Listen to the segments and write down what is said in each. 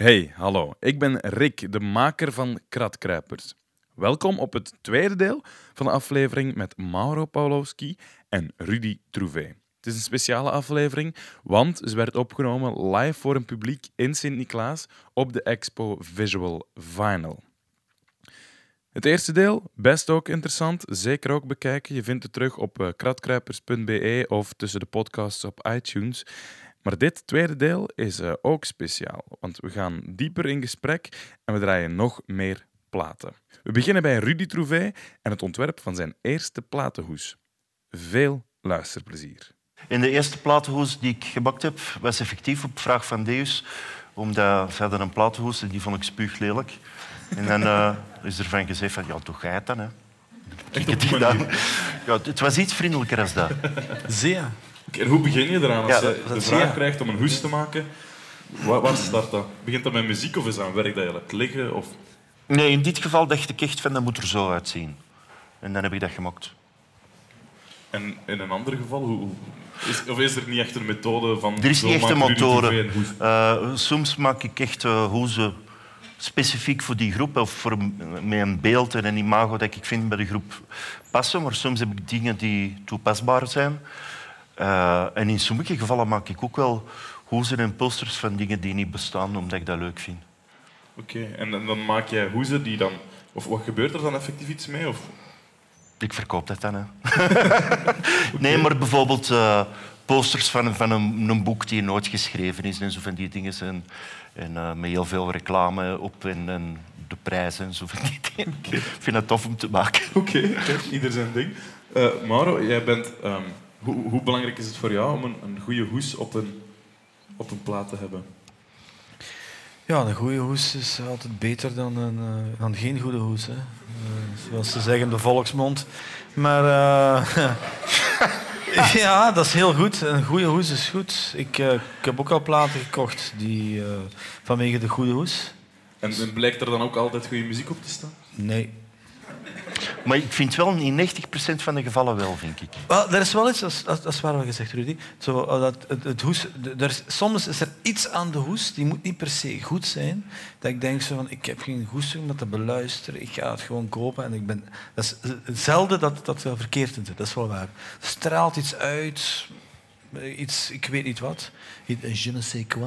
Hey, hallo. Ik ben Rick, de maker van Kratkruipers. Welkom op het tweede deel van de aflevering met Mauro Pawlowski en Rudy Trouvé. Het is een speciale aflevering, want ze werd opgenomen live voor een publiek in Sint-Niklaas op de expo Visual Vinyl. Het eerste deel, best ook interessant, zeker ook bekijken. Je vindt het terug op uh, kratkruipers.be of tussen de podcasts op iTunes. Maar dit tweede deel is uh, ook speciaal, want we gaan dieper in gesprek en we draaien nog meer platen. We beginnen bij Rudy Trouvé en het ontwerp van zijn eerste platenhoes. Veel luisterplezier. In de eerste platenhoes die ik gebakt heb, was effectief op vraag van Deus, omdat ze hadden een platenhoes en die vond ik spuuglelijk. En dan uh, is er van gezegd van, ja, toch ga je het dan, hè. Echt op die gedaan. Ja, het was iets vriendelijker als dat. Zeer. En hoe begin je eraan als Ja, je de vraag krijgt om een hoes te maken? Waar, waar start dat? Begint dat met muziek of is dat een werk dat je laat liggen? Of... Nee, in dit geval dacht ik echt van, dat moet er zo uitzien. En dan heb ik dat gemaakt. En in een ander geval, hoe, is, of is er niet echt een methode van... Er is niet echt een motoren. Eh, soms maak ik echt hoezen specifiek voor die groep of voor, met een beeld en een imago dat ik vind bij de groep passen. Maar soms heb ik dingen die toepasbaar zijn. Eh, en in sommige gevallen maak ik ook wel hoezen en posters van dingen die niet bestaan, omdat ik dat leuk vind. Oké, en, en dan maak jij hoezen die dan... Of wat gebeurt er dan effectief iets mee? Of... Ik verkoop dat dan. Hè. Nee, maar bijvoorbeeld eh, posters van, van een, een boek die nooit geschreven is en zo van die dingen. En, en eh, met heel veel reclame op en, en de prijzen en zo van die dingen. Ik vind het tof om te maken. Oké, ieder zijn ding. Eh, Mauro, jij bent... ehm, hoe, hoe belangrijk is het voor jou om een, een goede hoes op een, op een plaat te hebben? Ja, een goede hoes is altijd beter dan, een, eh, dan geen goede hoes. Hè. Eh, zoals ze zeggen in de volksmond. Maar eh, ja, dat is heel goed. Een goede hoes is goed. Ik, ik heb ook al platen gekocht die, vanwege de goede hoes. En, en blijkt er dan ook altijd goede muziek op te staan? Nee. Maar ik vind wel in 90% van de gevallen wel, vind ik. Wel, er is wel iets, dat is, waar wat gezegd, Rudy. Zo, eh, dat, het, hoes, er is, soms is er iets aan de hoes, die moet niet per se goed zijn. Dat ik denk zo van, ik heb geen goesting om te beluisteren, ik ga het gewoon kopen. En ik ben, dat is eh, zelden dat dat er verkeerd in dat is wel waar. Straalt iets uit, eh, iets, ik weet niet wat. Iets- Je ne sais quoi.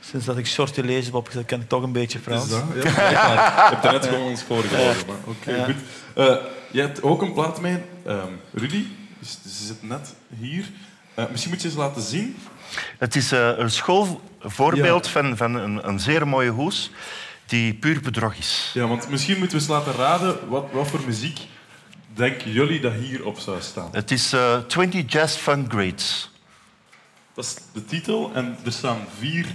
Sinds dat ik shorty lees heb opgezet, ken ik toch een beetje Frans. Ja, blijkbaar. Je hebt er net gewoon ons voorgelezen. maar Oké, goed. Eh, je hebt ook een plaat mee, ehm, Rudy. Dus, ze zit net hier. Eh, misschien moet je eens laten zien. Het is eh, een schoolvoorbeeld van, van een, een zeer mooie hoes die puur bedrog is. Ja, want misschien moeten we eens laten raden wat, wat voor muziek denken jullie dat hierop zou staan. Het is eh 20 Jazz Funk Grades. Dat is de titel en er staan vier...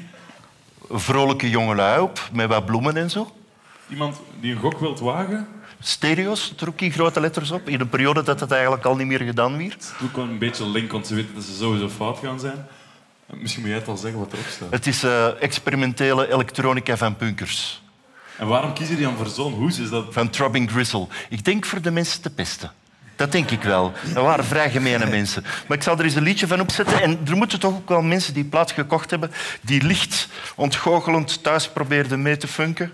Vrolijke jongelui op, met wat bloemen en zo. Iemand die een gok wilt wagen. Stereo's, er in grote letters op. In een periode dat het eigenlijk al niet meer gedaan werd. Doe wel een beetje link, want ze weten dat ze sowieso fout gaan zijn. Misschien moet jij het al zeggen wat erop staat. Het is eh, experimentele elektronica van punkers. En waarom kiezen die dan voor zo'n hoes? Is dat... Van Throbbing Gristle. Ik denk voor de mensen te pesten. Dat denk ik wel. Dat waren vrij gemene mensen. Maar ik zal er eens een liedje van opzetten. En er moeten toch ook wel mensen die plaat gekocht hebben... die licht ontgoochelend thuis probeerden mee te funken.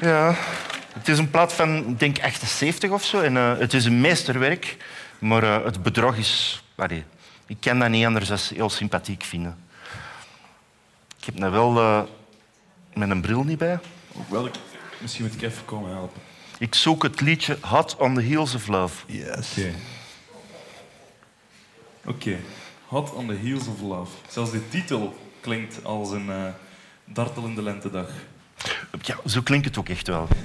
Ja, het is een plaat van, ik denk, 78 of zo. En eh, het is een meesterwerk. Maar eh, het bedrog is... allee, ik kan dat niet anders dan heel sympathiek vinden. Ik heb nou wel eh, met een bril niet bij. Ook welk... Misschien moet ik even komen helpen. Ik zoek het liedje Hot on the Heels of Love. Yes. Oké. Oké. Hot on the Heels of Love. Zelfs de titel klinkt als een eh dartelende lentedag. Ja, zo klinkt het ook echt wel.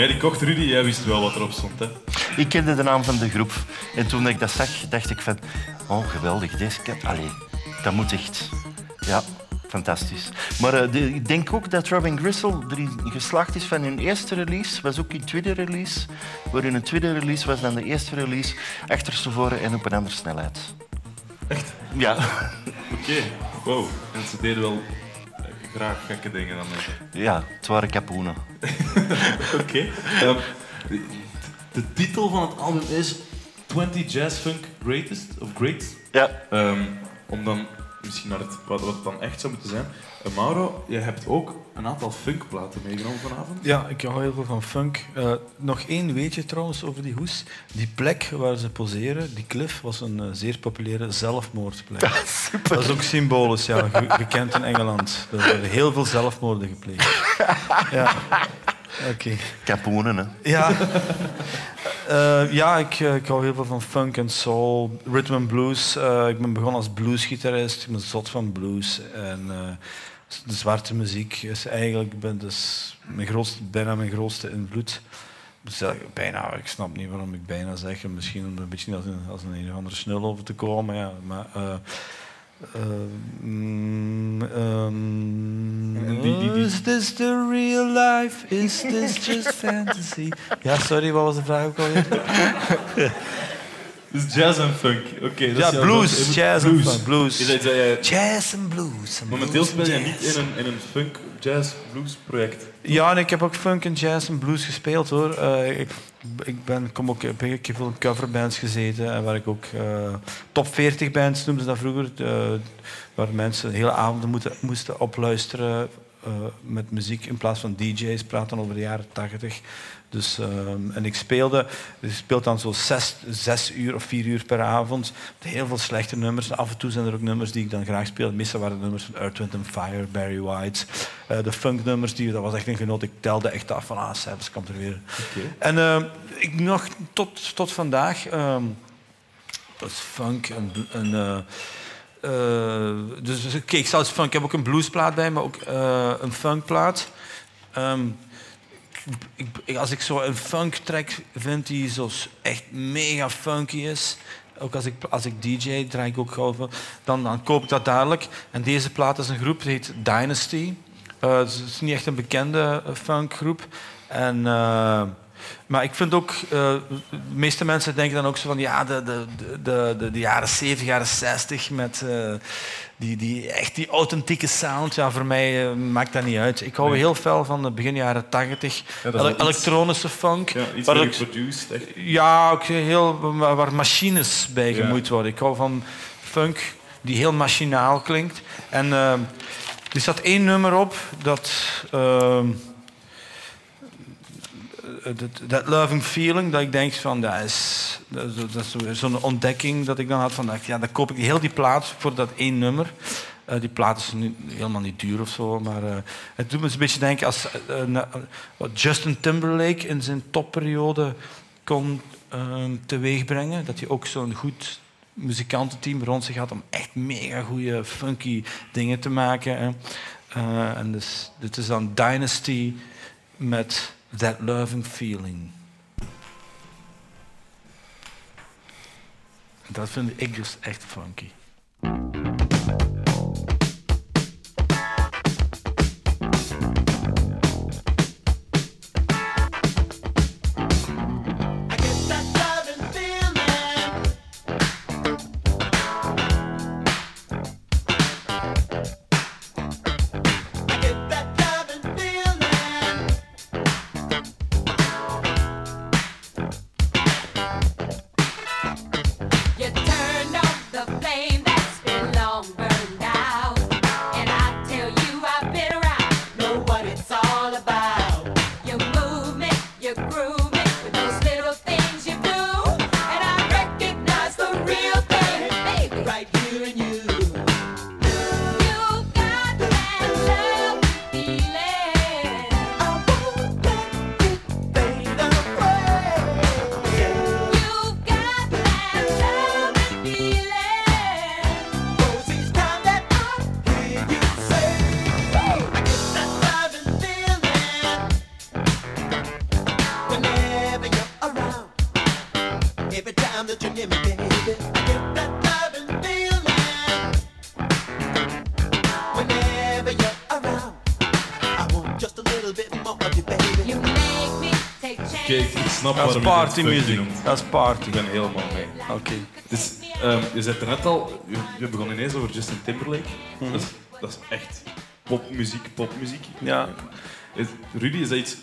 jij die kocht, Rudy, jij wist wel wat erop stond. Hè? Ik kende de naam van de groep. En toen ik dat zag, dacht ik van... Oh, geweldig. Deze kat... Allee, dat moet echt... Ja, fantastisch. Maar eh, de- ik denk ook dat Robin Gristle erin geslaagd is van hun eerste release. Was ook hun tweede release. Waar hun tweede release was dan de eerste release. Achterstevoren en op een andere snelheid. Echt? Ja. Oké. Wow. En ze deden wel graag gekke dingen dan. hè. Ja, het waren kapoenen. Oké. Ehm, de, de titel van het album is 20 Jazz Funk Greatest of Greats. Ja. Ehm, om dan misschien naar het, wat, wat het dan echt zou moeten zijn. Eh, Mauro, je hebt ook een aantal funkplaten meegenomen vanavond. Ja, ik hou heel veel van funk. Eh, nog één weetje trouwens over die hoes. Die plek waar ze poseren, die cliff, was een eh, zeer populaire zelfmoordplek. Dat is ook symbolisch, ja, ge- bekend in Engeland. Er worden heel veel zelfmoorden gepleegd. Ja. Oké. Kapoenen, hè. Ja, Eh, ja ik, ik hou heel veel van funk en soul, rhythm and blues. Eh, ik ben begonnen als bluesgitarist, ik ben zot van blues. En eh, de zwarte muziek is eigenlijk ben dus mijn grootste, bijna mijn grootste invloed. Dus bijna, ik snap niet waarom ik bijna zeg. Misschien om er een beetje als een, als een, een of andere snul over te komen. Ja, maar, eh, mm, ehm, die- Is this the real life? Is this just fantasy? Ja, sorry, wat was de vraag ook alweer? Dus jazz en funk. Oké. dat Ja, blues, jazz en funk, blues. Is dat iets dat jij- Jazz en blues. en Momenteel speel je niet in een, in een funk, jazz, blues project. Ja, en ik heb ook funk en jazz en blues gespeeld hoor. Eh, ik, ik ben, kom ook, heb ik heb veel in coverbands gezeten en waar ik ook eh, top 40 bands noemden ze dat vroeger, eh, waar mensen hele avonden moeten, moesten opluisteren eh, met muziek in plaats van DJ's, praten over de jaren 80. Dus, ehm, en ik speelde, ik speelde dan zo zes, zes uur of vier uur per avond. Met heel veel slechte nummers. En af en toe zijn er ook nummers die ik dan graag speel. Meestal waren het nummers van Earth, Wind Fire, Barry White. Eh, de funknummers, die, dat was echt een genot. Ik telde echt af van, ah, cijfers komt er weer. En ehm, ik nog tot, tot vandaag... ehm, dat is funk en... en eh, dus dus, oké, ik funk. Ik heb ook een bluesplaat bij, maar ook een funkplaat. Ehm, ik, als ik zo een funk track vind die zo echt mega funky is, ook als ik, als ik DJ draai ik ook gauw dan, dan koop ik dat dadelijk. En deze plaat is een groep, die heet Dynasty. Eh, het is- het is niet echt een bekende eh, funkgroep. En, eh, maar ik vind ook, eh, de meeste mensen denken dan ook zo van ja, de, de, de, de, de jaren 70, jaren 60 met eh, die, die, echt die authentieke sound. Ja, voor mij eh, maakt dat niet uit. Ik hou Nee. heel veel van de begin jaren 80. Ja, dat is ele- wel iets- elektronische funk. Ja, iets waar meer. Echt. ja, ook heel, waar machines bij Ja. gemoeid worden. Ik hou van funk die heel machinaal klinkt. En er staat één nummer op dat... eh, dat- loving feeling, dat ik denk van, dat is, dat zo'n ontdekking dat ik dan had van, ja, dan koop ik heel die plaat voor dat één nummer. Eh, die plaat is nu helemaal niet duur of zo, maar eh, het doet me een beetje denken als Justin Timberlake in zijn topperiode kon ehm, teweegbrengen. Dat hij ook zo'n goed muzikantenteam rond zich had om echt mega goede funky dingen te maken. En dus, dit is dan Dynasty met That Loving Feeling. Dat vind ik dus echt funky. Snap Dat is waarom je het funky partymuziek. noemt. Dat is party. Ik ben helemaal mee. Oké. Dus, ehm, je zei het er net al, je, je begon ineens over Justin Timberlake. Mhm. dat, is, dat is echt popmuziek, popmuziek. Ja. Is, Rudy, is dat iets...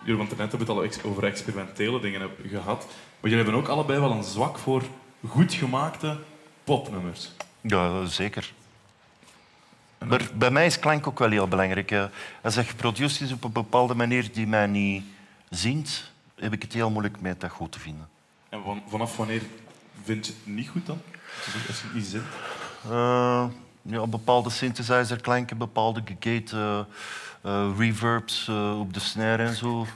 Jullie, want daarnet hebben we het al over experimentele dingen heb- gehad. Maar jullie hebben ook allebei wel een zwak voor goed gemaakte popnummers. Ja, zeker. Maar bij mij is klank ook wel heel belangrijk. Als dat geproduceerd is op een bepaalde manier die mij niet zint, heb ik het heel moeilijk met dat goed te vinden. En van- vanaf wanneer vind je het niet goed dan? Als je het niet zint? Eh, ja, bepaalde synthesizerklanken, bepaalde gegate eh, reverbs eh, op de snare en zo.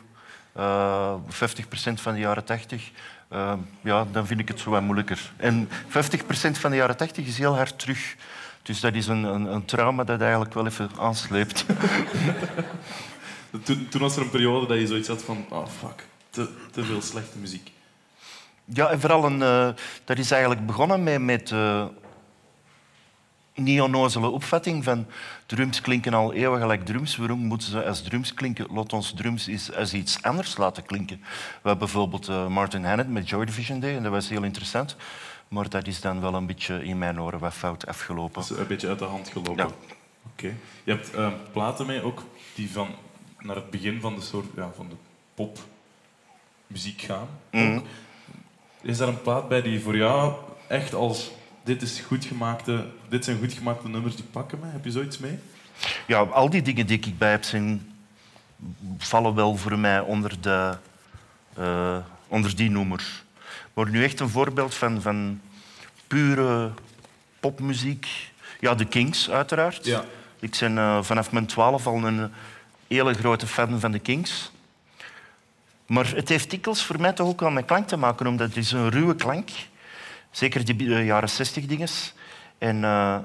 Eh 50% van de jaren 80. eh, ja, dan vind ik het zo wat moeilijker. En 50% van de jaren 80 is heel hard terug. Dus dat is een, een, een trauma dat eigenlijk wel even aansleept. Toen, toen was er een periode dat je zoiets had van... Oh, fuck. Te, te veel slechte muziek. Ja, en vooral een, eh, dat is eigenlijk begonnen met, met eh niet-onnozele opvatting van drums klinken al eeuwen gelijk drums. Waarom moeten ze als drums klinken? Laat ons drums eens als iets anders laten klinken. We hebben bijvoorbeeld eh, Martin Hannett met Joy Division Day en dat was heel interessant. Maar dat is dan wel een beetje in mijn oren wat fout afgelopen. Dat is een beetje uit de hand gelopen. Ja. Oké. Je hebt platen mee ook die van naar het begin van de soort ja, van de popmuziek gaan. Mhm. Is daar een plaat bij die voor jou echt als dit is goed gemaakte, dit zijn goed gemaakte nummers die pakken mij? Heb je zoiets mee? Ja, al die dingen die ik bij heb zijn, vallen wel voor mij onder, de, eh, onder die noemer. Maar nu echt een voorbeeld van, van pure popmuziek. Ja, de Kings uiteraard. Ja. Ik ben eh, vanaf mijn twaalf al een hele grote fan van de Kings. Maar het heeft dikwijls voor mij toch ook wel met klank te maken, omdat het is een ruwe klank. Zeker die eh, jaren zestig dinges. En eh,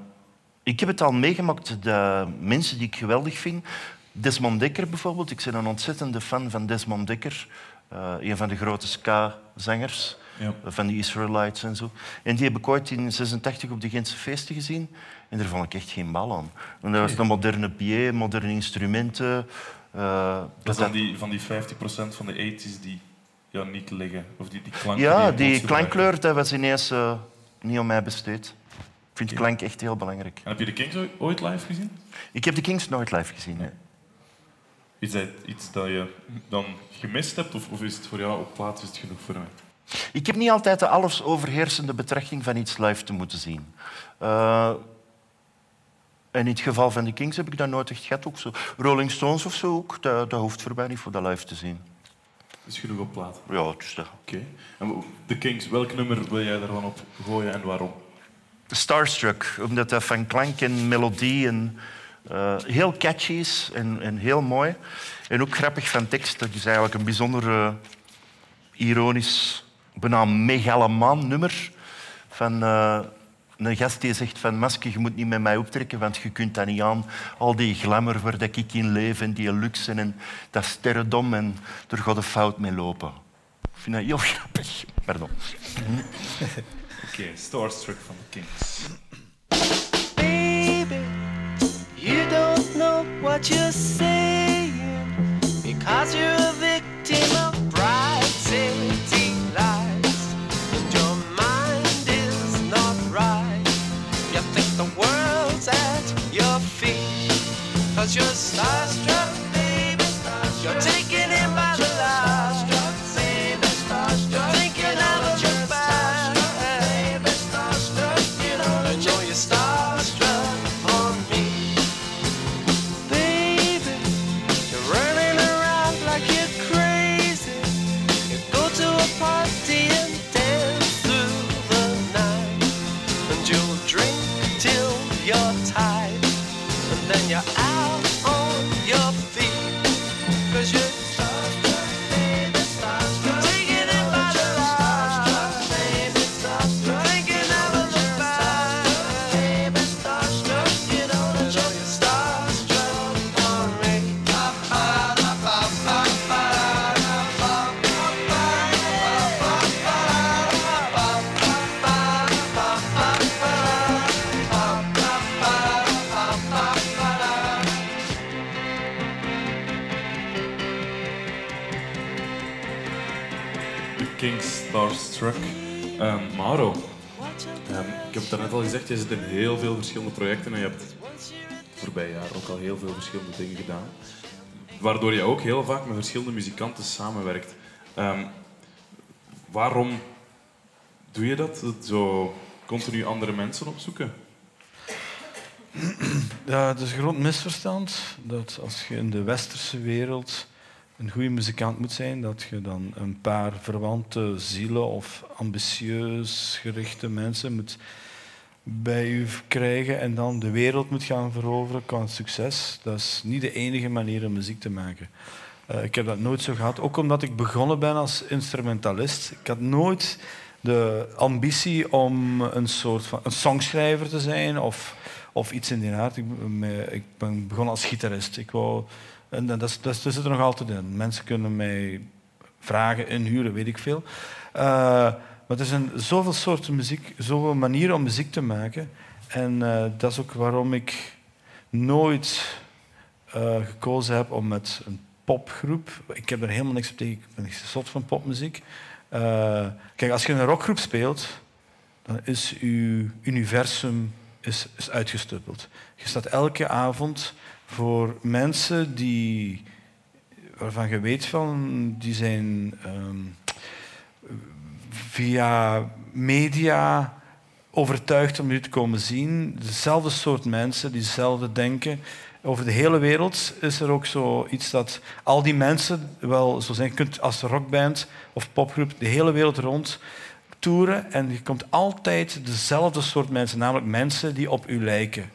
ik heb het al meegemaakt, de mensen die ik geweldig vind. Desmond Dekker bijvoorbeeld. Ik ben een ontzettende fan van Desmond Dekker. eh, een van de grote ska-zangers. Ja. Van die Israelites en zo. En die heb ik ooit in 86 op de Gentse feesten gezien. En daar vond ik echt geen bal aan. En dat was een moderne pied, moderne instrumenten. Eh, Dat is dan die, van die 50% van de 80s die ja, niet liggen. Of die, die klanken ja, je die plotseling klankkleur dat was ineens eh, niet aan mij besteed. Ik vind klank echt heel belangrijk. En heb je de Kings ooit- live gezien? Ik heb de Kings nooit live gezien. nee. Is dat iets dat je dan gemist hebt? Of, of is het voor jou op plaats is het genoeg voor mij? Ik heb niet altijd de alles overheersende betrachting van iets live te moeten zien. Eh, en in het geval van de Kings heb ik dat nooit echt gehad. Ook zo. Rolling Stones of zo ook, dat, dat hoeft voor mij niet voor dat live te zien. Is genoeg op plaat. Ja, dus dat. Oké. En de Kings, welk nummer wil jij daarvan op gooien en waarom? Starstruck, omdat dat van klank en melodie en, eh, heel catchy is en, en heel mooi. En ook grappig van tekst. Dat is eigenlijk een bijzonder eh, ironisch, bijna megalomaan nummer van eh, een gast die zegt van masker, je moet niet met mij optrekken, want je kunt dat niet aan. Al die glamour waar dat ik in leef en die luxe en dat sterrendom en er gaat een fout mee lopen. Ik vind dat heel grappig. Pardon. Oké, Starstruck van de Kings. Baby, you don't know what you're saying because you're a victim because you're starstruck, veel verschillende projecten en je hebt het voorbije jaar ook al heel veel verschillende dingen gedaan. Waardoor je ook heel vaak met verschillende muzikanten samenwerkt. Ehm, waarom doe je dat? Zo continu andere mensen opzoeken? Ja, het is een groot misverstand dat als je in de westerse wereld een goede muzikant moet zijn, dat je dan een paar verwante zielen of ambitieus gerichte mensen moet bij je krijgen en dan de wereld moet gaan veroveren qua succes. Dat is niet de enige manier om muziek te maken. Eh, ik heb dat nooit zo gehad, ook omdat ik begonnen ben als instrumentalist. Ik had nooit de ambitie om een soort van een songschrijver te zijn of, of iets in die aard. Ik, ben- ik ben begonnen als gitarist. Ik wou, en dat, dat zit er nog altijd in. Mensen kunnen mij vragen, inhuren, weet ik veel. Eh, maar er zijn zoveel soorten muziek, zoveel manieren om muziek te maken. En eh, dat is ook waarom ik nooit eh, gekozen heb om met een popgroep. Ik heb er helemaal niks op tegen. Ik ben zot van popmuziek. Eh, kijk, als je een rockgroep speelt, dan is je universum is, is uitgestuppeld. Je staat elke avond voor mensen die, waarvan je weet van, die zijn ehm, via media overtuigd om je te komen zien. Dezelfde soort mensen die hetzelfde denken. Over de hele wereld is er ook zoiets dat al die mensen wel zo zijn. Je kunt als rockband of popgroep de hele wereld rond toeren en je komt altijd dezelfde soort mensen, namelijk mensen die op u lijken.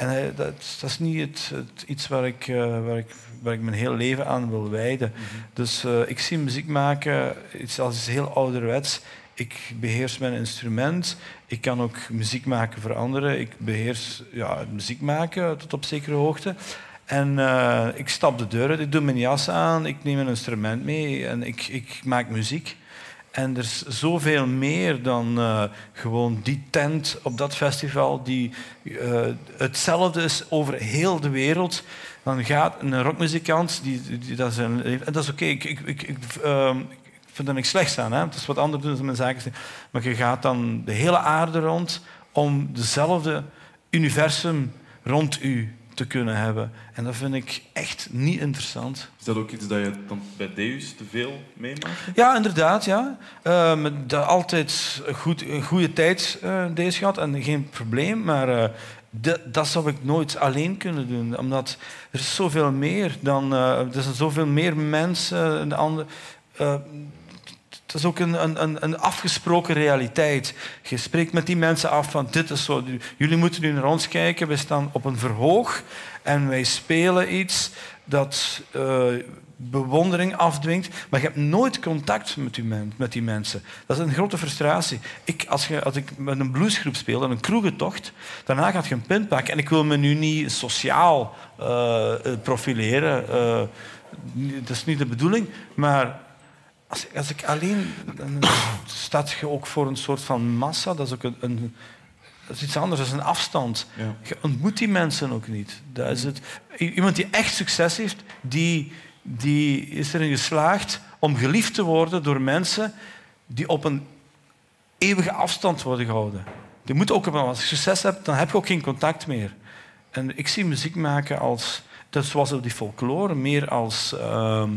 En eh, dat, dat is niet het, het- iets waar ik, eh, waar, ik, waar ik mijn hele leven aan wil wijden. Dus eh, ik zie muziek maken iets als iets heel ouderwets. Ik beheers mijn instrument. Ik kan ook muziek maken voor anderen. Ik beheers ja, muziek maken tot op zekere hoogte. En ik stap de deur uit, ik doe mijn jas aan, ik neem een instrument mee en ik, ik maak muziek. En er is zoveel meer dan eh, gewoon die tent op dat festival die eh, hetzelfde is over heel de wereld. Dan gaat een rockmuzikant, die, dat is, en dat is oké, ik, ik, ehm, ik vind er niks slechts aan. Hè? Het is wat anders doen dan mijn zaken. Maar je gaat dan de hele aarde rond om dezelfde universum rond u te kunnen hebben. En dat vind ik echt niet interessant. Is dat ook iets dat je dan bij Deus te veel meemaakt? Ja, inderdaad. Ja. Eh, met de- altijd een, goed, een goede tijd eh, deze gehad en geen probleem. Maar eh, de- dat zou ik nooit alleen kunnen doen. Omdat er is zoveel meer dan... eh, er zijn zoveel meer mensen. en andere, het is ook een, een, een- afgesproken realiteit. Je spreekt met die mensen af van dit is zo. Jullie moeten nu naar ons kijken. We staan op een verhoog en wij spelen iets dat eh, bewondering afdwingt. Maar je hebt nooit contact met die, met die mensen. Dat is een grote frustratie. Ik, als, je, als ik met een bluesgroep speel, en een kroegentocht, daarna gaat je een punt pakken. En ik wil me nu niet sociaal eh, eh, profileren. dat is niet de bedoeling. Maar als, als ik alleen... Dan staat je ook voor een soort van massa. Dat is ook een... een dat is iets anders, dat is een afstand. Ja. Je ontmoet die mensen ook niet. Dat is het. Iemand die echt succes heeft, die, die is erin geslaagd om geliefd te worden door mensen die op een eeuwige afstand worden gehouden. Die moet ook, als je succes hebt, dan heb je ook geen contact meer. En ik zie muziek maken als, dat is zoals die folklore, meer als ehm,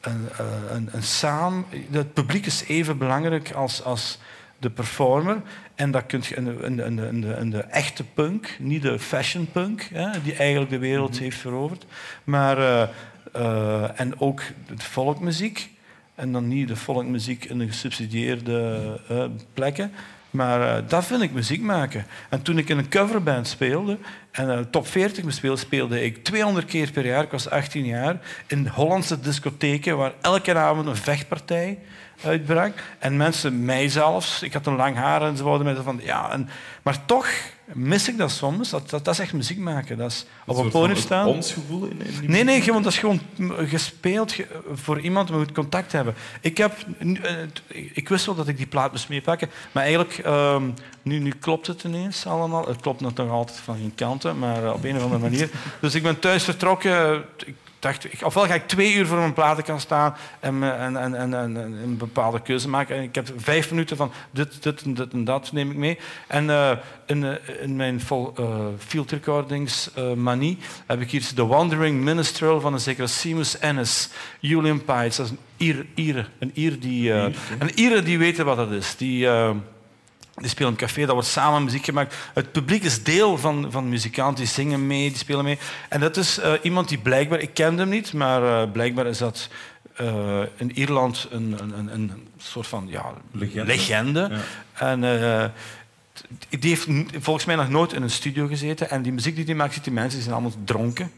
een, eh, een, een saam. Het publiek is even belangrijk als, als de performer. En dat kun je in de, in de, in de, in echte punk, niet de fashion punk, hè, die eigenlijk de wereld heeft veroverd. Maar, eh, eh, en ook de volkmuziek. En dan niet de volkmuziek in de gesubsidieerde plekken. Maar eh, dat vind ik muziek maken. En toen ik in een coverband speelde en eh, top 40 bespeelde, speelde ik 200 keer per jaar, ik was 18 jaar, in Hollandse discotheken waar elke avond een vechtpartij uitbrak. En mensen, mij zelfs, ik had een lang haar en ze wouden mij zo van... Ja, en, maar toch mis ik dat soms. Dat, dat, dat is echt muziek maken. Dat is op een podium staan. Ons gevoel in, in Nee, nee, gewoon, dat is gewoon gespeeld ge- voor iemand, maar je moet contact hebben. Ik, heb, eh, ik wist wel dat ik die plaat moest meepakken, maar eigenlijk, ehm, nu, nu klopt het ineens allemaal. Het klopt nog altijd van geen kanten, maar op een of andere manier. Dus ik ben thuis vertrokken. Ik dacht, ik, ofwel ga ik twee uur voor mijn platen gaan staan en, een bepaalde keuze maken. En ik heb vijf minuten van dit, dit en dit en dat neem ik mee. En eh, in, eh, in mijn vol, eh, field recordings manie heb ik hier The Wandering Minstrel van een zekere Seamus Ennis. Julian Pites, dat is een Ier, Ire. Een Ier die, een Ire die weten wat dat is. Die... die spelen in een café, daar wordt samen muziek gemaakt. Het publiek is deel van, van muzikanten, die zingen mee, die spelen mee. En dat is eh, iemand die blijkbaar, ik kende hem niet, maar eh, blijkbaar is dat eh, in Ierland een, een, een, een soort van ja, Legende. legende. Ja. En die heeft volgens mij nog nooit in een studio gezeten. En die muziek die hij maakt, ziet die mensen die zijn allemaal dronken.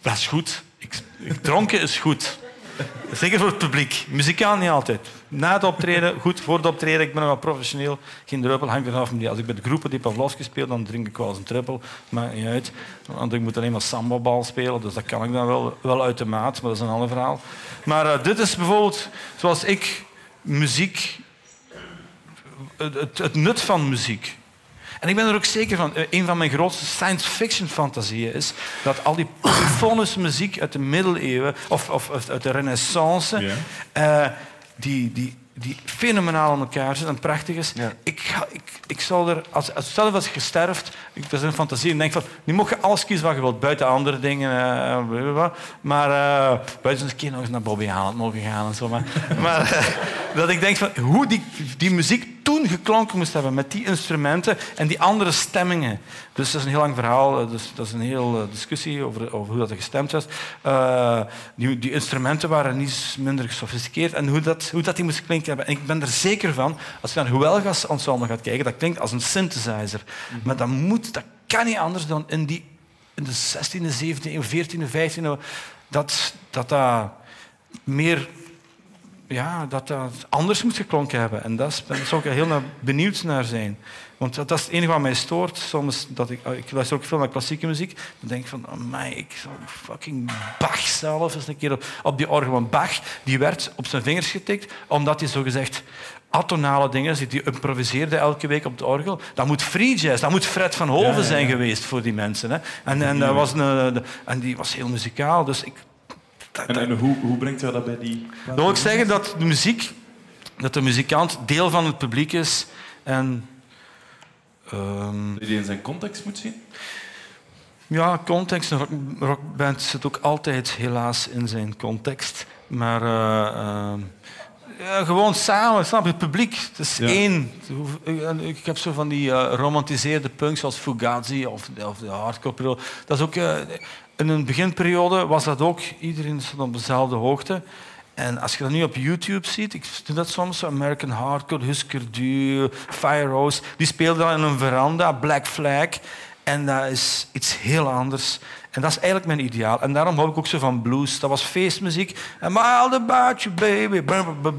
Dat is goed. Ik- dronken is goed. Zeker voor het publiek. Muzikaal niet altijd. Na het optreden, goed. Voor het optreden, ik ben nog wel professioneel. Geen druppel, hangt van die- Als ik de groepen die Pavlovski speel, dan drink ik wel eens een druppel. Maakt niet uit. Want ik moet alleen maar sambabal spelen, dus dat kan ik dan wel, wel uit de maat. Maar dat is een ander verhaal. Maar eh, dit is bijvoorbeeld zoals ik muziek... Het nut van muziek. En ik ben er ook zeker van, eh, een van mijn grootste science fiction fantasieën is dat al die polyfonische muziek uit de middeleeuwen of, of, uit de renaissance, Ja. eh, die, die, die fenomenaal aan elkaar zit en prachtig is. Ja. Ik, ga, ik, ik zal er, als, als, stel dat je sterft, ik, dat is een fantasie, en denk van, nu mag je alles kiezen wat je wilt, buiten andere dingen, eh, blablabla. maar eh, buiten een keer nog eens naar Bobby Haaland mogen gaan en zo. Maar, maar dat ik denk van, hoe die, die muziek toen geklonken moest hebben met die instrumenten en die andere stemmingen. Dus dat is een heel lang verhaal, eh, dus dat is een hele discussie over, over hoe dat gestemd was. Eh, die, die instrumenten waren niet minder gesofisticeerd en hoe dat, hoe dat die moest klinken hebben. En ik ben er zeker van, als je naar Huelgas ensemble gaat kijken, dat klinkt als een synthesizer. Maar dat moet, dat kan niet anders dan in, die, in de 16e, 17e eeuw, 14e, 15e eeuw, dat dat, dat meer ja, dat dat anders moet geklonken hebben. En daar zou ik heel naar benieuwd naar zijn. Want dat, is het enige wat mij stoort. Soms dat ik, ik luister ook veel naar klassieke muziek. Dan denk ik van, amai, ik zou fucking Bach zelf eens een keer op, op die orgel. Want Bach die werd op zijn vingers getikt, omdat hij zogezegd atonale dingen, die die improviseerde elke week op de orgel. Dat moet free jazz, dat moet Fred van Hoven Ja, ja, ja. zijn geweest voor die mensen. Hè. En, en, dat was een, en die was heel muzikaal. Dus ik, En, en hoe, hoe brengt hij dat bij die... dan wil ik zeggen dat de muziek, dat de muzikant deel van het publiek is. En ehm, Dat je die in zijn context moet zien? ja, context. Een rock, rockband zit ook altijd helaas in zijn context. Maar eh, ehm, ja, gewoon samen, snap je? Het publiek, het is Ja. één. Ik heb zo van die eh, romantiseerde punks zoals Fugazi of, of de hardcore. Dat is ook, eh, in een beginperiode was dat ook, iedereen stond op dezelfde hoogte. En als je dat nu op YouTube ziet, ik doe dat soms, American Hardcore, Husker Du, Firehouse, die speelden dan in een veranda, Black Flag. En dat is iets heel anders. En dat is eigenlijk mijn ideaal. En daarom hou ik ook zo van blues. Dat was feestmuziek. En all about you, baby.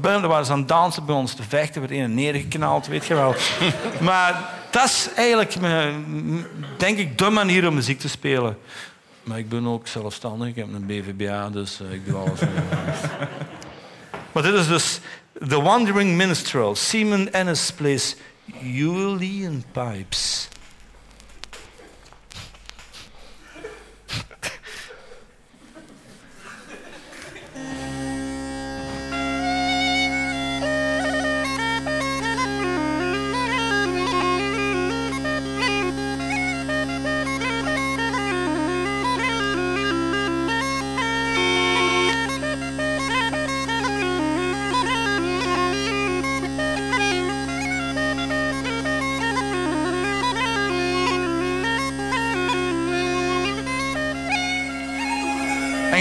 Daar waren ze aan het dansen bij ons te vechten. werd een neergeknald, weet je wel. maar dat is eigenlijk, mijn, denk ik, de manier om muziek te spelen. Maar ik ben ook zelfstandig. Ik heb een BVBA, dus eh, ik doe alles. maar dit is dus The Wandering Minstrel. Simon Ennis plays Julian Pipes.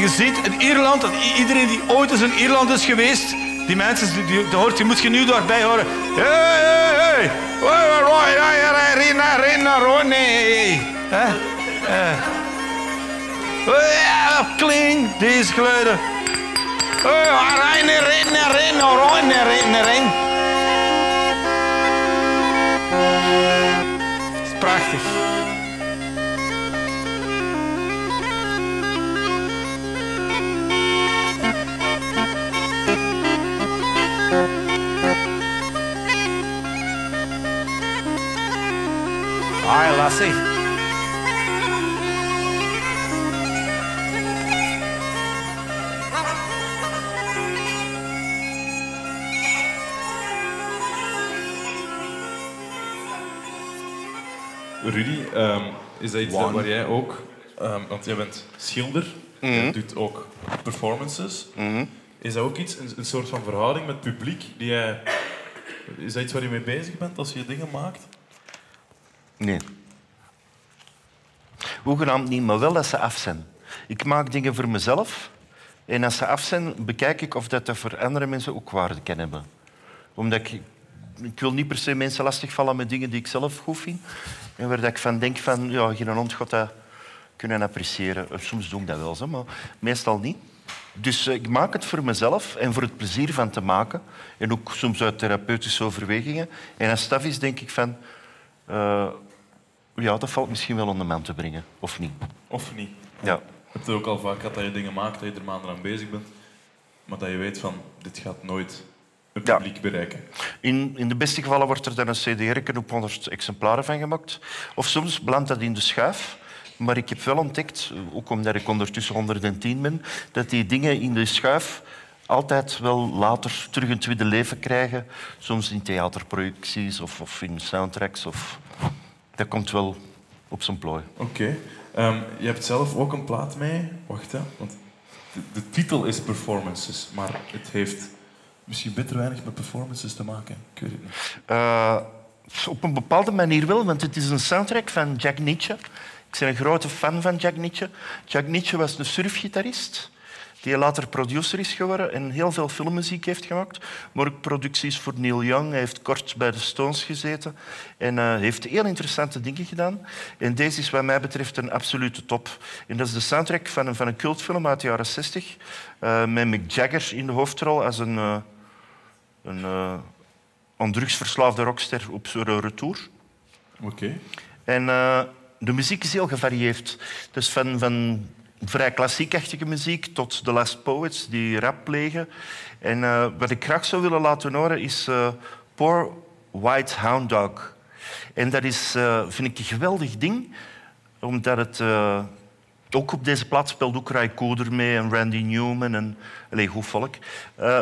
Je ziet in Ierland, dat iedereen die ooit eens in Ierland is geweest, die mensen, die, die, hoort, die moet je nu daarbij horen. Hey, hey, hey. Hoi, hoi, hoi, hoi, hoi, Rina, Rina, Rudy, ehm, is dat iets waar jij ook... Ehm, want jij bent schilder, mm doet ook performances. Mhm. Is dat ook iets, een, soort van verhouding met publiek? Die jij, is dat iets waar je mee bezig bent als je dingen maakt? Nee. Hoegenaamd niet, maar wel dat ze af zijn. Ik maak dingen voor mezelf. En als ze af zijn, bekijk ik of dat, voor andere mensen ook waarde kan hebben. Omdat ik... Wil niet per se mensen lastigvallen met dingen die ik zelf goed vind. En waar ik van denk van... Ja, geen hond gaat dat kunnen appreciëren. Eh, Soms doe ik dat wel, maar meestal niet. Dus eh, ik maak het voor mezelf en voor het plezier van te maken. En ook soms uit therapeutische overwegingen. En als staf is, denk ik van... eh, ja, dat valt misschien wel onder man te brengen. Of niet. Of niet? Ja. Je hebt het ook al vaak gehad dat je dingen maakt, dat je er maanden aan bezig bent, maar dat je weet van, dit gaat nooit een Ja. publiek bereiken. In, in de beste gevallen wordt er dan een cd op 100 exemplaren van gemaakt. Of soms belandt dat in de schuif. Maar ik heb wel ontdekt, ook omdat ik ondertussen 110 ben, dat die dingen in de schuif altijd wel later terug een tweede leven krijgen. Soms in theaterproducties of, of in soundtracks. Of... Dat komt wel op zijn plooi. Oké. Ehm, je hebt zelf ook een plaat mee. Wacht, hè. Want de, de titel is Performances, maar het heeft misschien bitter weinig met performances te maken. Ik weet het niet. Eh, op een bepaalde manier wel, want het is een soundtrack van Jack Nietzsche. Ik ben een grote fan van Jack Nietzsche. Jack Nietzsche was een surfgitarist die later producer is geworden en heel veel filmmuziek heeft gemaakt. Maar ook producties voor Neil Young. Hij heeft kort bij de Stones gezeten en eh, heeft heel interessante dingen gedaan. En deze is wat mij betreft een absolute top. En dat is de soundtrack van een, van een cultfilm uit de jaren 60 eh, met Mick Jagger in de hoofdrol als een... eh, een een drugsverslaafde rockster op zijn retour. Oké. En de muziek is heel gevarieerd. Dus van, van vrij klassiekachtige muziek tot The Last Poets die rap plegen. En eh, wat ik graag zou willen laten horen is eh, Poor White Hound Dog. En dat is, eh, vind ik, een geweldig ding, omdat het... ook op deze plaats speelt ook Ray Cooder mee en Randy Newman en allez, goed volk.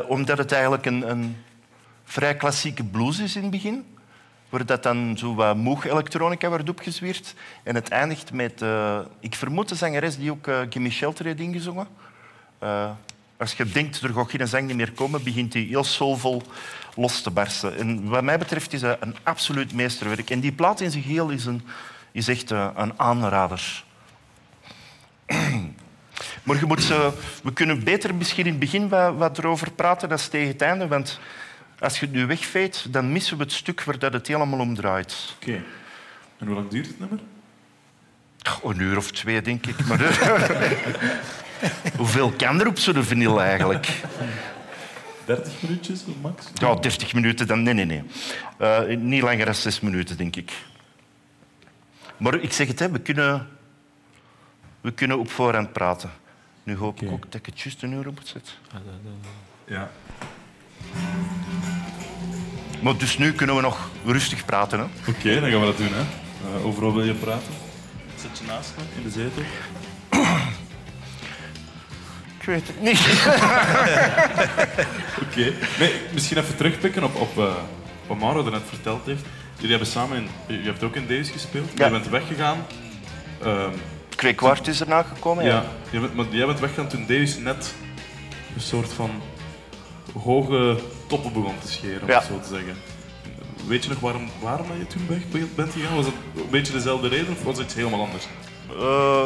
Omdat het eigenlijk een, een vrij klassieke blues is in het begin. Waar dat dan zo wat moog elektronica wordt opgezwierd. En het eindigt met, eh, ik vermoed de zangeres die ook eh, Gimme Shelter heeft ingezongen. Eh, als je denkt, er gaat geen zang meer komen, begint hij heel soulvol los te barsten. En wat mij betreft is dat een absoluut meesterwerk. En die plaat in zijn geheel is, een, is echt een aanrader. Maar we kunnen beter misschien in het begin wat, wat erover praten dan tegen het einde. Want als je het nu wegveet, dan missen we het stuk waar dat het helemaal om draait. Oké. En hoe lang duurt het nummer? Een uur of twee, denk ik. Maar hoeveel kan er op zo'n vinyl eigenlijk? 30 minuutjes, max? Ja, 30 minuten dan. Nee, nee, nee. Eh, niet langer dan zes minuten, denk ik. Maar ik zeg het, hè, we, kunnen, we kunnen op voorhand praten. Nu hoop ik ook dat ik het juist een uur op moet zetten. Ja. Maar dus nu kunnen we nog rustig praten. Hè? Oké, dan gaan we dat doen. Hè. Eh, overal wil je praten? Zit je naast me in de zetel? Ik weet het niet. Oké. Nee, misschien even terugpikken op, op eh, wat Mauro net verteld heeft. Jullie hebben samen in, je hebt ook in Davis gespeeld. Ja. Je bent weggegaan. Ehm, Kweekwart is erna gekomen. ja. Ja. Je bent, maar jij bent weggegaan toen Davis net een soort van hoge toppen begon te scheren, om Ja. het zo te zeggen. Weet je nog waarom, waarom je toen weg bent gegaan? Was het een beetje dezelfde reden of was het iets helemaal anders? Eh,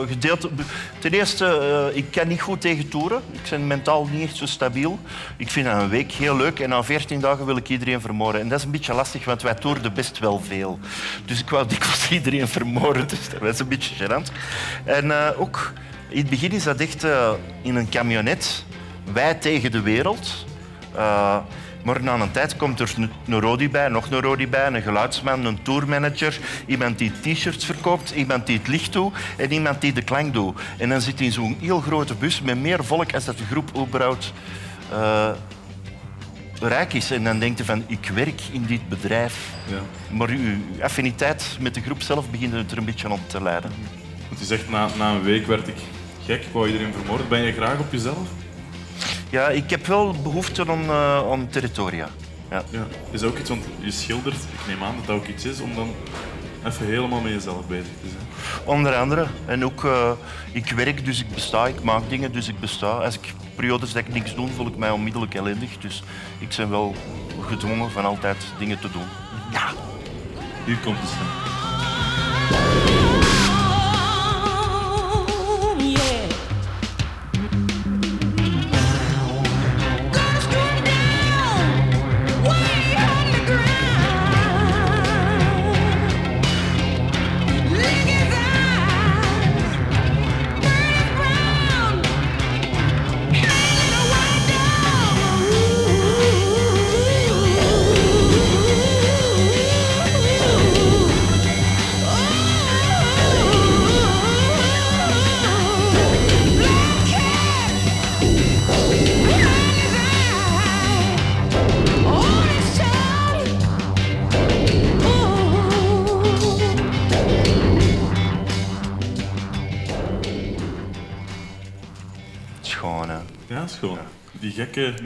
ten eerste, eh, ik kan niet goed tegen toeren. Ik ben mentaal niet echt zo stabiel. Ik vind dat een week heel leuk en na 14 dagen wil ik iedereen vermoorden. En dat is een beetje lastig, want wij toerden best wel veel. Dus ik wou dikwijls iedereen vermoorden, dus dat was een beetje gênant. En eh, ook, in het begin is dat echt in een camionet, wij tegen de wereld. Maar na een tijd komt er een, Rodi bij, nog een Rodi bij, een geluidsman, een tourmanager, iemand die t-shirts verkoopt, iemand die het licht doet en iemand die de klank doet. En dan zit hij in zo'n heel grote bus met meer volk als dat de groep überhaupt eh, rijk is. En dan denkt je van, ik werk in dit bedrijf. Ja. Maar uw affiniteit met de groep zelf begint het er een beetje op te leiden. Want je zegt, na, na een week werd ik gek, wou iedereen vermoorden. Ben je graag op jezelf? Ja, ik heb wel behoefte aan, eh, aan territoria. Ja. Ja. Is dat ook iets, want je schildert, ik neem aan dat dat ook iets is om dan even helemaal met jezelf bezig te zijn. Onder andere. En ook, eh, ik werk, dus ik besta. Ik maak dingen, dus ik besta. Als ik periodes dat ik niks doe, voel ik mij onmiddellijk ellendig. Dus ik ben wel gedwongen van altijd dingen te doen. Ja. Hier komt de stem.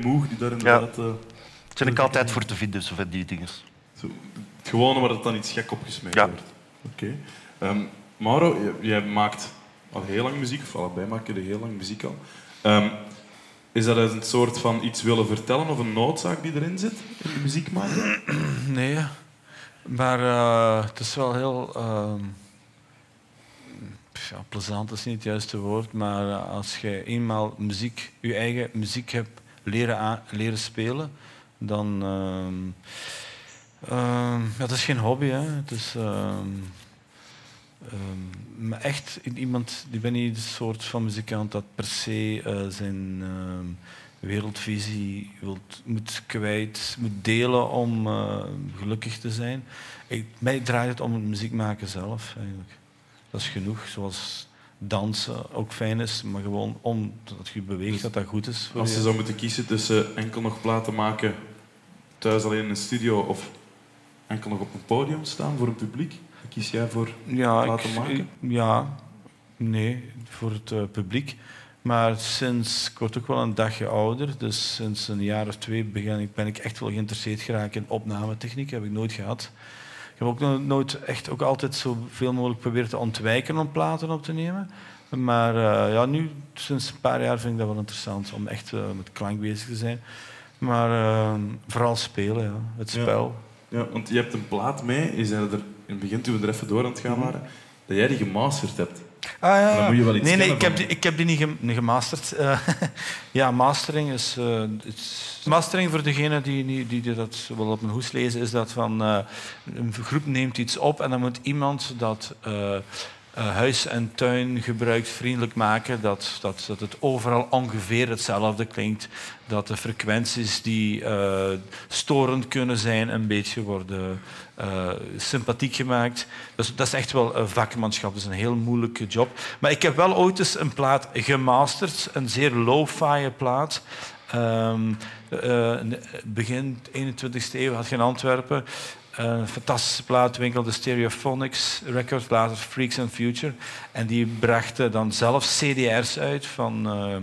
Moeg die daar inderdaad... eh, Daar ben ik altijd voor te vinden, zo van die dingen. zo, het gewone waar het dan iets gek opgesmeten Ja. wordt. Oké. Ehm, Mauro, jij, jij maakt al heel lang muziek, of allebei maken jullie heel lang muziek al. Ehm, is dat een soort van iets willen vertellen of een noodzaak die erin zit in de muziek maken? Nee, maar eh, het is wel heel... ehm, ja, plezant is niet het juiste woord, maar eh, als je eenmaal muziek, je eigen muziek hebt leren, leren spelen, dan... ehm, ja, het is geen hobby, hè. Het is... ehm, maar echt iemand, die ben niet de soort van muzikant dat per se eh, zijn wereldvisie wilt, moet kwijt, moet delen om eh, gelukkig te zijn. Ik, mij draait het om het muziek maken zelf eigenlijk. Dat is genoeg, zoals dansen ook fijn is, maar gewoon omdat je beweegt dat dat goed is. Voor Als je je. zou moeten kiezen tussen enkel nog platen maken thuis alleen in een studio of enkel nog op een podium staan voor een publiek, kies jij voor ja, laten ik- maken? ja, nee, voor het eh, publiek. Maar sinds, ik word ook wel een dagje ouder, dus sinds een jaar of twee begin ik, ben ik echt wel geïnteresseerd geraakt in opnametechniek. heb ik nooit gehad. Ik heb ook no- nooit echt ook altijd zoveel mogelijk proberen te ontwijken om platen op te nemen. Maar eh, ja, nu, sinds een paar jaar vind ik dat wel interessant om echt eh, met klank bezig te zijn. Maar eh, vooral spelen, ja. het Ja. spel. Ja, want je hebt een plaat mee, je zei er in het begin toen we er even door aan het gaan waren, dat jij die gemasterd hebt. Ah, ja, Dan moet je wel iets nee, nee, ik heb, die, ik heb die niet, gem- niet gemasterd. Eh, ja, mastering is, eh, is- Mastering voor degene die, die, die dat wel op een hoes lezen, is dat van eh, een groep neemt iets op en dan moet iemand dat huis- en tuin gebruiksvriendelijk maken. Dat, dat, dat het overal ongeveer hetzelfde klinkt. Dat de frequenties die storend kunnen zijn een beetje worden eh, sympathiek gemaakt. Dat is echt wel een vakmanschap. Dat is een heel moeilijke job. Maar ik heb wel ooit eens een plaat gemasterd. Een zeer lo-fi plaat. Ehm, eh, begin 21e eeuw had je in Antwerpen een fantastische plaatwinkel, de Stereophonics Records, later Freaks and Future. En die brachten dan zelf CDR's uit van eh,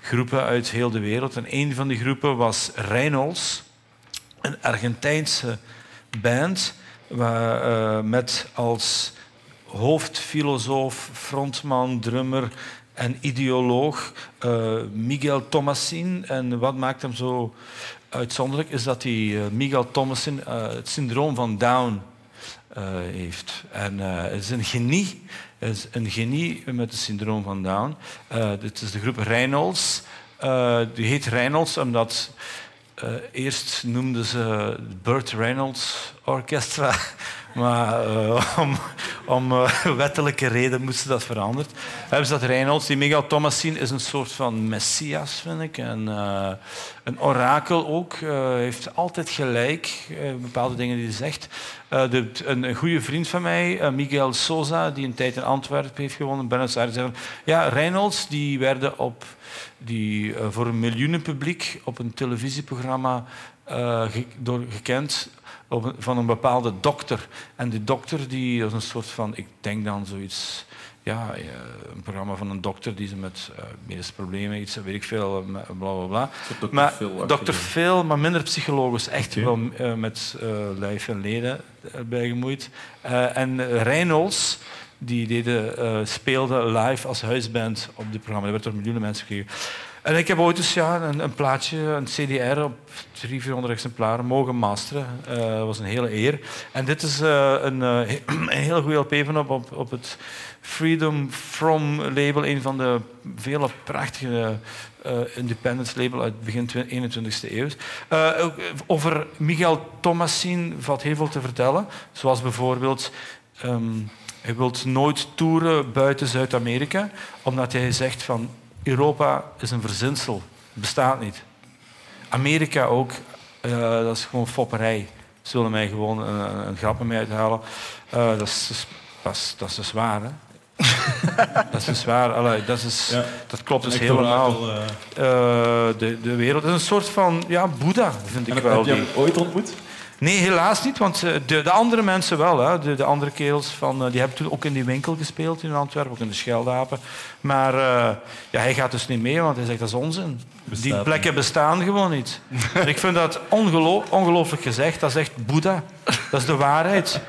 groepen uit heel de wereld. En een van die groepen was Reynolds, een Argentijnse band eh, met als hoofdfilosoof, frontman, drummer en ideoloog eh, Miguel Thomasin. En wat maakt hem zo uitzonderlijk is dat hij, eh, Miguel Thomasin het syndroom van Down heeft. En het is een genie. Het is een genie met het syndroom van Down. Dit is de groep Reynolds. Die heet Reynolds omdat eh, eerst noemden ze Burt Reynolds Orchestra, maar eh, om, om eh, wettelijke reden moesten dat veranderd. Hebben ze dat Reynolds, die Miguel Thomasin is een soort van messias, vind ik. En, een orakel ook. heeft altijd gelijk, bepaalde dingen die hij zegt. De, een, goede vriend van mij, Miguel Sosa, die een tijd in Antwerpen heeft gewonnen, Buenos Aires, ja, Reynolds, die werden op die eh, voor een miljoenenpubliek op een televisieprogramma eh, ge- door, gekend op van een bepaalde dokter. En die dokter die is een soort van, ik denk dan zoiets, ja, eh, een programma van een dokter die ze met eh, medische problemen, iets, weet ik veel, bla bla bla. Dr. Maar. Dr. Phil, maar minder psychologisch, echt wel met lijf en leden eh, bij gemoeid. En Reynolds, die deden, eh, speelde live als huisband op dit programma. Dat werd door miljoenen mensen gekregen. En ik heb ooit eens ja, een, een plaatje, een CDR op 300, 400 exemplaren mogen masteren. Eh, dat was een hele eer. En dit is eh, een, he- een hele goede LP van op, op, op het Freedom From label, een van de vele prachtige independence label uit begin twi- 21e eeuw. Over Miguel Thomasin valt heel veel te vertellen. Zoals bijvoorbeeld... ehm, hij wil nooit toeren buiten Zuid-Amerika, omdat hij zegt van Europa is een verzinsel, bestaat niet. Amerika ook, eh, dat is gewoon fopperij. Ze willen mij gewoon een, een grap mij uithalen. Eh, dat, is, dat, is, dat is dus waar, hè? dat is dus waar. Allee, dat, is, Ja. dat klopt dus helemaal. orakel, eh. De, de wereld is een soort van ja, Boeddha, vind ik En wel. heb je hem ooit ontmoet? Nee, helaas niet, want eh, de, de andere mensen wel. Hè. De, de andere kerels van, eh, die hebben toen ook in die winkel gespeeld in Antwerpen, ook in de Scheldapen. Maar eh, ja, hij gaat dus niet mee, want hij zegt dat is onzin. die plekken bestaan gewoon niet. Ik vind dat ongelo- ongelooflijk gezegd. Dat is echt Boeddha. Dat is de waarheid.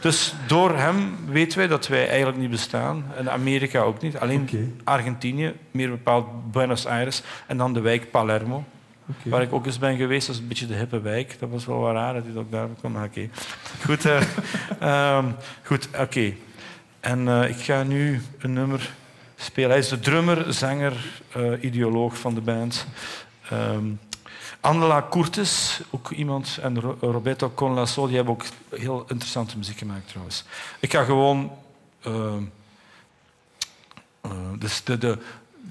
Dus door hem weten wij dat wij eigenlijk niet bestaan. En Amerika ook niet. Alleen Argentinië, meer bepaald Buenos Aires. En dan de wijk Palermo. Waar ik ook eens ben geweest, dat is een beetje de hippe wijk. Dat was wel wat raar dat hij ook daar kwam. maar Oké. Goed, eh, ehm, goed oké. En eh, ik ga nu een nummer spelen. Hij is de drummer, zanger, eh, ideoloog van de band. Ehm Angela Curtis, ook iemand, en Ro- Roberto Conlasso, die hebben ook heel interessante muziek gemaakt trouwens. Ik ga gewoon... ehm, eh, dus de, de,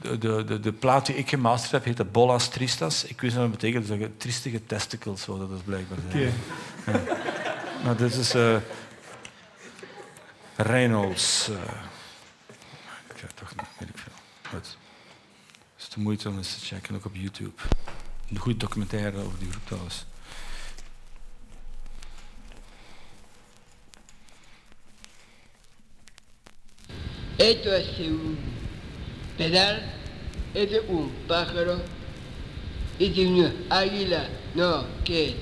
de, de, de, plaat die ik gemasterd heb, heet de Bolas Tristas. Ik weet niet wat dat betekent. Dat is triestige testicles, zou dat is blijkbaar zijn. Ja. Maar dit is eh, Reynolds. eh. ik ga toch niet, weet ik veel. Goed. Het is de moeite om eens te checken, ook op YouTube. Een goede documentaire over die groep trouwens. Esto es un pedal, es un pájaro y de una águila. No, ¿qué es?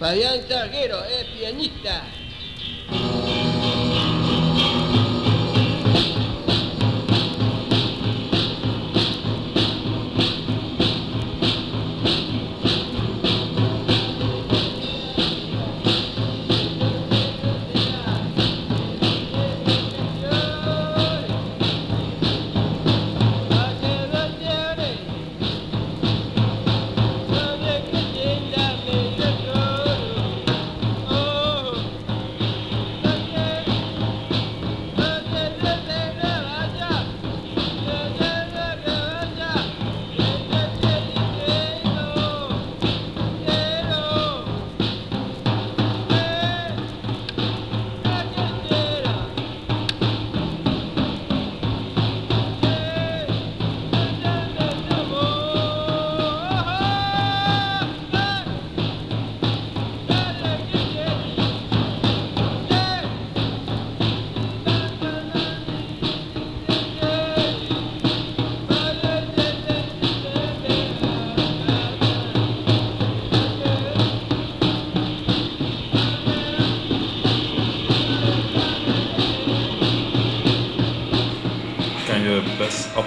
Fabián Sarguero es pianista.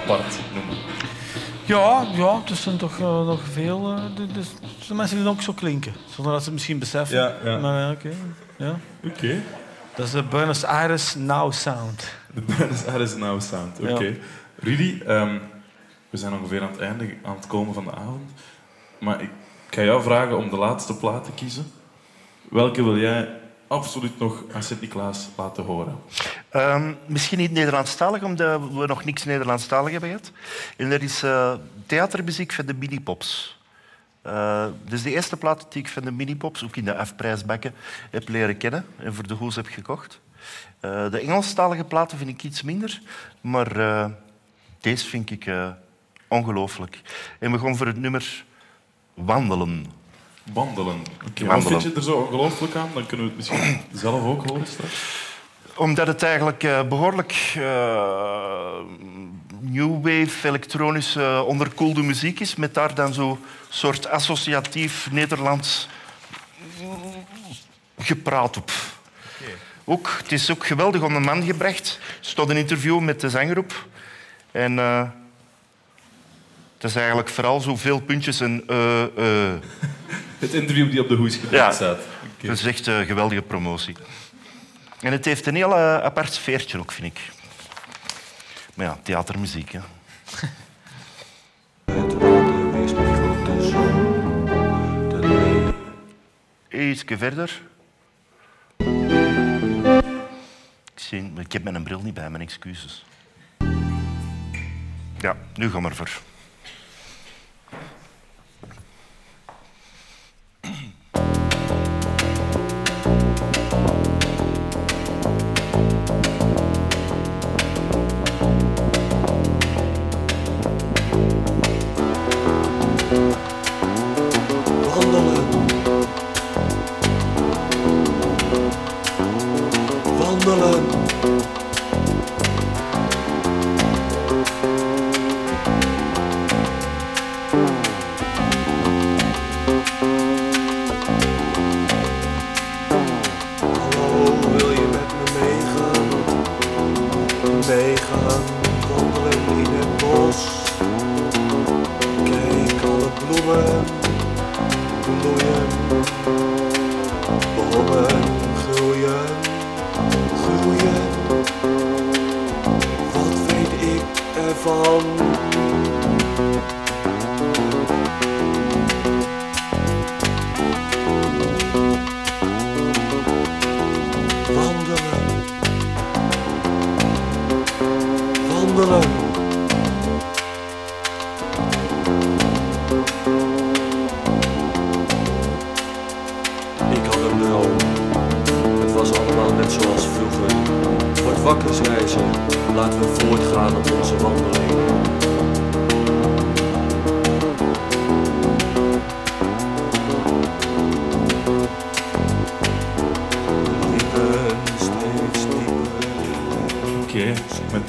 Apart noemen. Ja, ja, er zijn toch eh, nog veel. eh, de- de- er zijn mensen die ook zo klinken, zonder dat ze het misschien beseffen. Ja, ja. Maar eh, oké. Ja. Oké. Dat is de Buenos Aires Now Sound. De Buenos Aires Now Sound. Oké. Ja. Rudy, ehm, we zijn ongeveer aan het einde aan het komen van de avond. Maar ik ga jou vragen om de laatste plaat te kiezen. Welke wil jij absoluut nog aan Sint-Niklaas laten horen? Ehm, misschien niet Nederlandstalig, omdat we nog niks Nederlandstalig hebben gehad. En er is eh, theatermuziek van de mini-pops. Eh, dus de eerste plaat die ik van de mini-pops, ook in de afprijsbakken, heb leren kennen en voor de hoes heb gekocht. Eh, de Engelstalige platen vind ik iets minder, maar deze vind ik ongelooflijk. En we gaan voor het nummer Wandelen. Wandelen. Oké, Wat Wandelen. vind je er zo ongelooflijk aan? Dan kunnen we het misschien zelf ook horen straks. Omdat het eigenlijk eh, behoorlijk eh, new wave, elektronische, onderkoelde muziek is, met daar dan zo'n soort associatief Nederlands gepraat op. Ook, het is ook geweldig om een man gebracht. Er stond een interview met de zanger op. En eh, het is eigenlijk vooral zoveel puntjes en eh, eh. Het interview die op de hoes Ja. staat. Dat is echt een geweldige promotie. En het heeft een heel eh, apart sfeertje ook, vind ik. Maar ja, theatermuziek, hè. Ietsje verder. Ik, zie, ik heb mijn bril niet bij, mijn excuses. Ja, nu gaan we ervoor. Ik had een droom. Het was allemaal net zoals vroeger. Word wakker, zei ze. Laten we voortgaan op onze wandeling.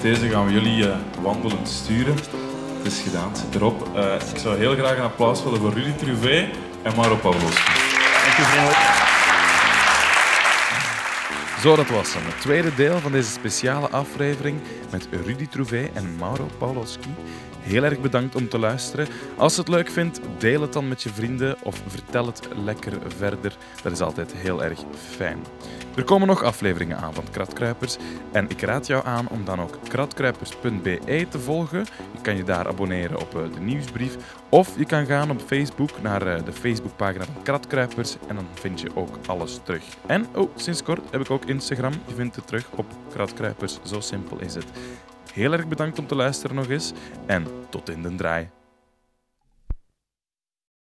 Deze gaan we jullie eh, wandelend sturen. Het is gedaan, het zit erop. Eh, ik zou heel graag een applaus willen voor Rudy Truvé en Maro Pavlovski. Dank u vriendelijk. Zo, dat was hem. Het tweede deel van deze speciale aflevering met Rudy Trouvé en Mauro Pawlowski. Heel erg bedankt om te luisteren. Als je het leuk vindt, deel het dan met je vrienden of vertel het lekker verder. Dat is altijd heel erg fijn. Er komen nog afleveringen aan van Kratkruipers en ik raad jou aan om dan ook kratkruipers.be te volgen. Je kan je daar abonneren op eh, de nieuwsbrief of je kan gaan op Facebook naar eh, de Facebookpagina van Kratkruipers en dan vind je ook alles terug. En oh, sinds kort heb ik ook Instagram. Je vindt het terug op Kratkruipers. Zo simpel is het. Heel erg bedankt om te luisteren nog eens en tot in de draai.